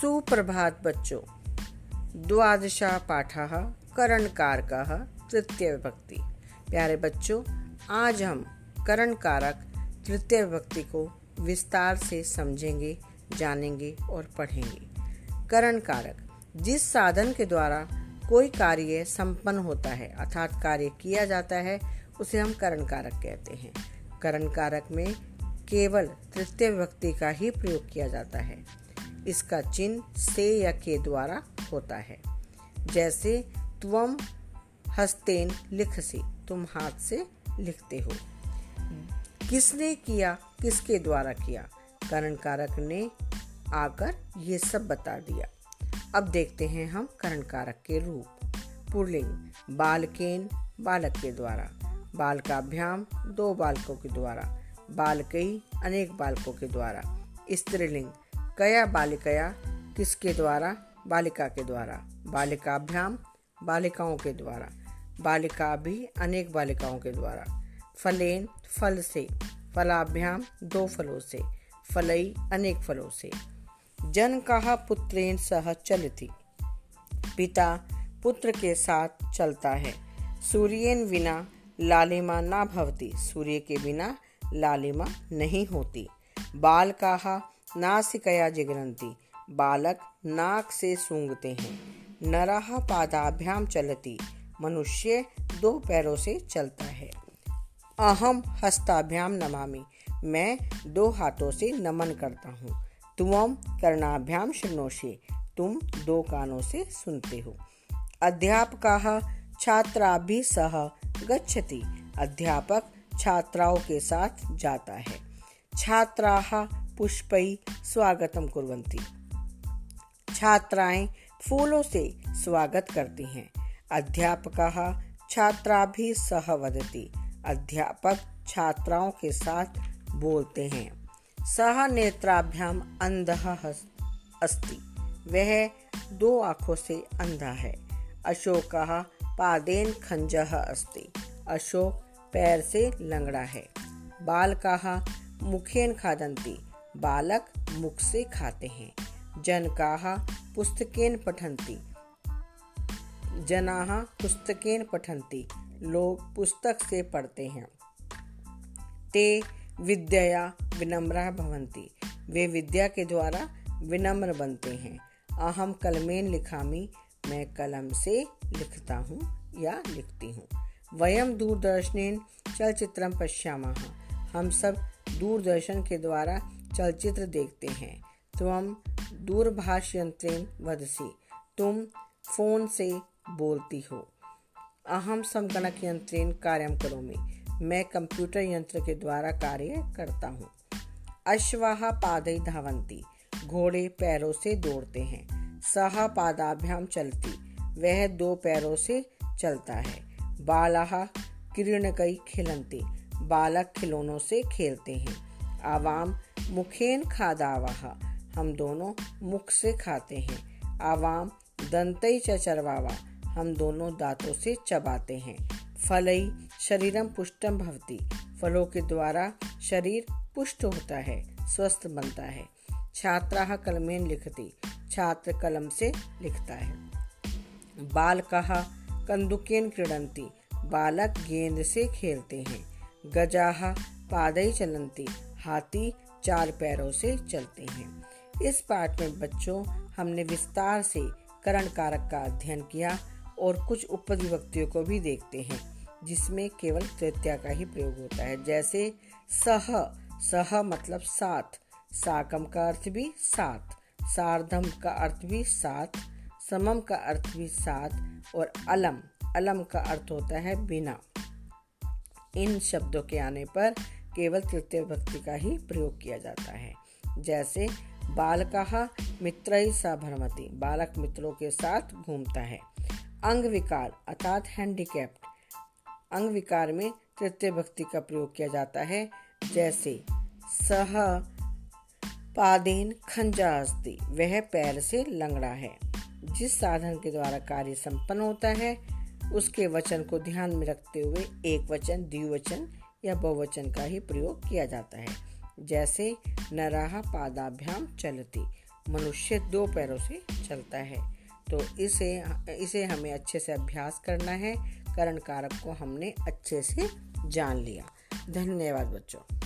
सुप्रभात बच्चों। द्वादशा पाठः करणकारकः, तृतीय विभक्ति। प्यारे बच्चों, आज हम करण कारक तृतीय विभक्ति को विस्तार से समझेंगे, जानेंगे और पढ़ेंगे। करण कारक जिस साधन के द्वारा कोई कार्य संपन्न होता है, अर्थात कार्य किया जाता है, उसे हम करण कारक कहते हैं। करण कारक में केवल तृतीय विभक्ति का ही प्रयोग किया जाता है। इसका चिन्ह से या के द्वारा होता है। जैसे तुम हस्तेन लिखसी तुम हाथ से लिखते हो। किसने किया, किसके द्वारा किया? करण कारक ने आकर ये सब बता दिया। अब देखते हैं हम करण कारक के रूप। पुरलिंग, बालकेन, बालक के द्वारा। बालकाभ्याम, दो बालकों के द्वारा। बालकई, अनेक बालकों के द्वारा। स्त्रीलिंग कया बालिकया किसके द्वारा? बालिका के द्वारा। बालिकाभ्याम, बालिकाओं के द्वारा। बालिका भी अनेक बालिकाओं के द्वारा। फलेन, फल से। फलाभ्याम, दो फलों से। फलई, अनेक फलों से। जन कहा पुत्रेन सह चलती। पिता, पुत्र के साथ चलता है। सूर्यन बिना लालिमा ना भवती। सूर्य के बिना लालिमा नहीं होती। बाल कहा नासिकया जिगरंती। बालक नाक से सूंघते हैं। नरहा पादाभ्याम चलती। मनुष्य दो पैरों से चलता है। अहम हस्ताभ्याम नमामि। मैं दो हाथों से नमन करता हूँ। तुम कर्णाभ्याम शृणोषे। तुम दो कानों से सुनते हो। अध्यापक छात्रा भी सह गच्छति। अध्यापक छात्राओं के साथ जाता है। छात्रा पुष्पई स्वागतम कुर्वन्ति छात्राएँ फूलों से स्वागत करती हैं। अध्यापक छात्रा भी सह वदती। अध्यापक छात्राओं के साथ बोलते हैं, सह नेत्राभ्याम अंध अस्ति। वह दो आँखों से अंधा है। अशोक पादेन खंज अस्ति। अशोक पैर से लंगड़ा है। बाल कहा मुखेन खादंती। बालक मुख से खाते हैं। जन कहा पुस्तकेन पठंती। जनाह पुस्तकेन पठंती। लोग पुस्तक से पढ़ते हैं। ते विद्या विनम्र भवंती। वे विद्या के द्वारा विनम्र बनते हैं। अहम कलमेन लिखामी, मैं कलम से लिखता हूँ या लिखती हूँ। वयम दूरदर्शनेन चलचित्रम पश्यामा। हम सब दूरदर्शन के द्वारा चलचित्र देखते हैं। तुम दूरभाष यंत्रेन वदसी, तुम फ़ोन से बोलती हो। अहम समगणक यंत्रेन कार्यम करोमी। मैं कंप्यूटर यंत्र के द्वारा कार्य करता हूँ। अश्वाह पादई धावंती घोड़े पैरों से दौड़ते हैं। सह पादाभ्याम चलती। वह दो पैरों से चलता है। बालाह किरणकई खिलंती बालक खिलौनों से खेलते हैं। आवाम मुखेन खादावाह। हम दोनों मुख से खाते हैं। आवाम दंतई चरवावा हम दोनों दांतों से चबाते हैं। फलई शरीरम पुष्टम भवती। फलों के द्वारा शरीर पुष्ट होता है, स्वस्थ बनता है। छात्रा कलमेन लिखती। छात्र कलम से लिखता है। बाल कहा कंदुकेन क्रीडंती बालक गेंद से खेलते हैं। गजाहा पादई चलंती हाथी चार पैरों से चलते हैं। इस पाठ में बच्चों, हमने विस्तार से करण कारक का अध्ययन किया और कुछ उपविभक्तियों को भी देखते हैं, जिसमें केवल तृतीया का ही प्रयोग होता है। जैसे, सह सह मतलब साथ, साकम का अर्थ भी साथ, सार्धम का अर्थ भी साथ, समम का अर्थ भी साथ और अलम अलम का अर्थ होता है बिना। इन शब्दों के आने पर केवल तृतीय भक्ति का ही प्रयोग किया जाता है। जैसे बालकः मित्र सा भ्रमति, बालक मित्रों के साथ घूमता है। अंग विकार अर्थात हैंडीकैप्ड अंग विकार में तृतीय भक्ति का प्रयोग किया जाता है। जैसे सह पादेन खंजा अस्ति, वह पैर से लंगड़ा है। जिस साधन के द्वारा कार्य संपन्न होता है, उसके वचन को ध्यान में रखते हुए एक वचन, द्विवचन या बहुवचन का ही प्रयोग किया जाता है। जैसे, नराह पादाभ्याम चलती, मनुष्य दो पैरों से चलता है। तो इसे इसे हमें अच्छे से अभ्यास करना है। करण कारक को हमने अच्छे से जान लिया। धन्यवाद बच्चों।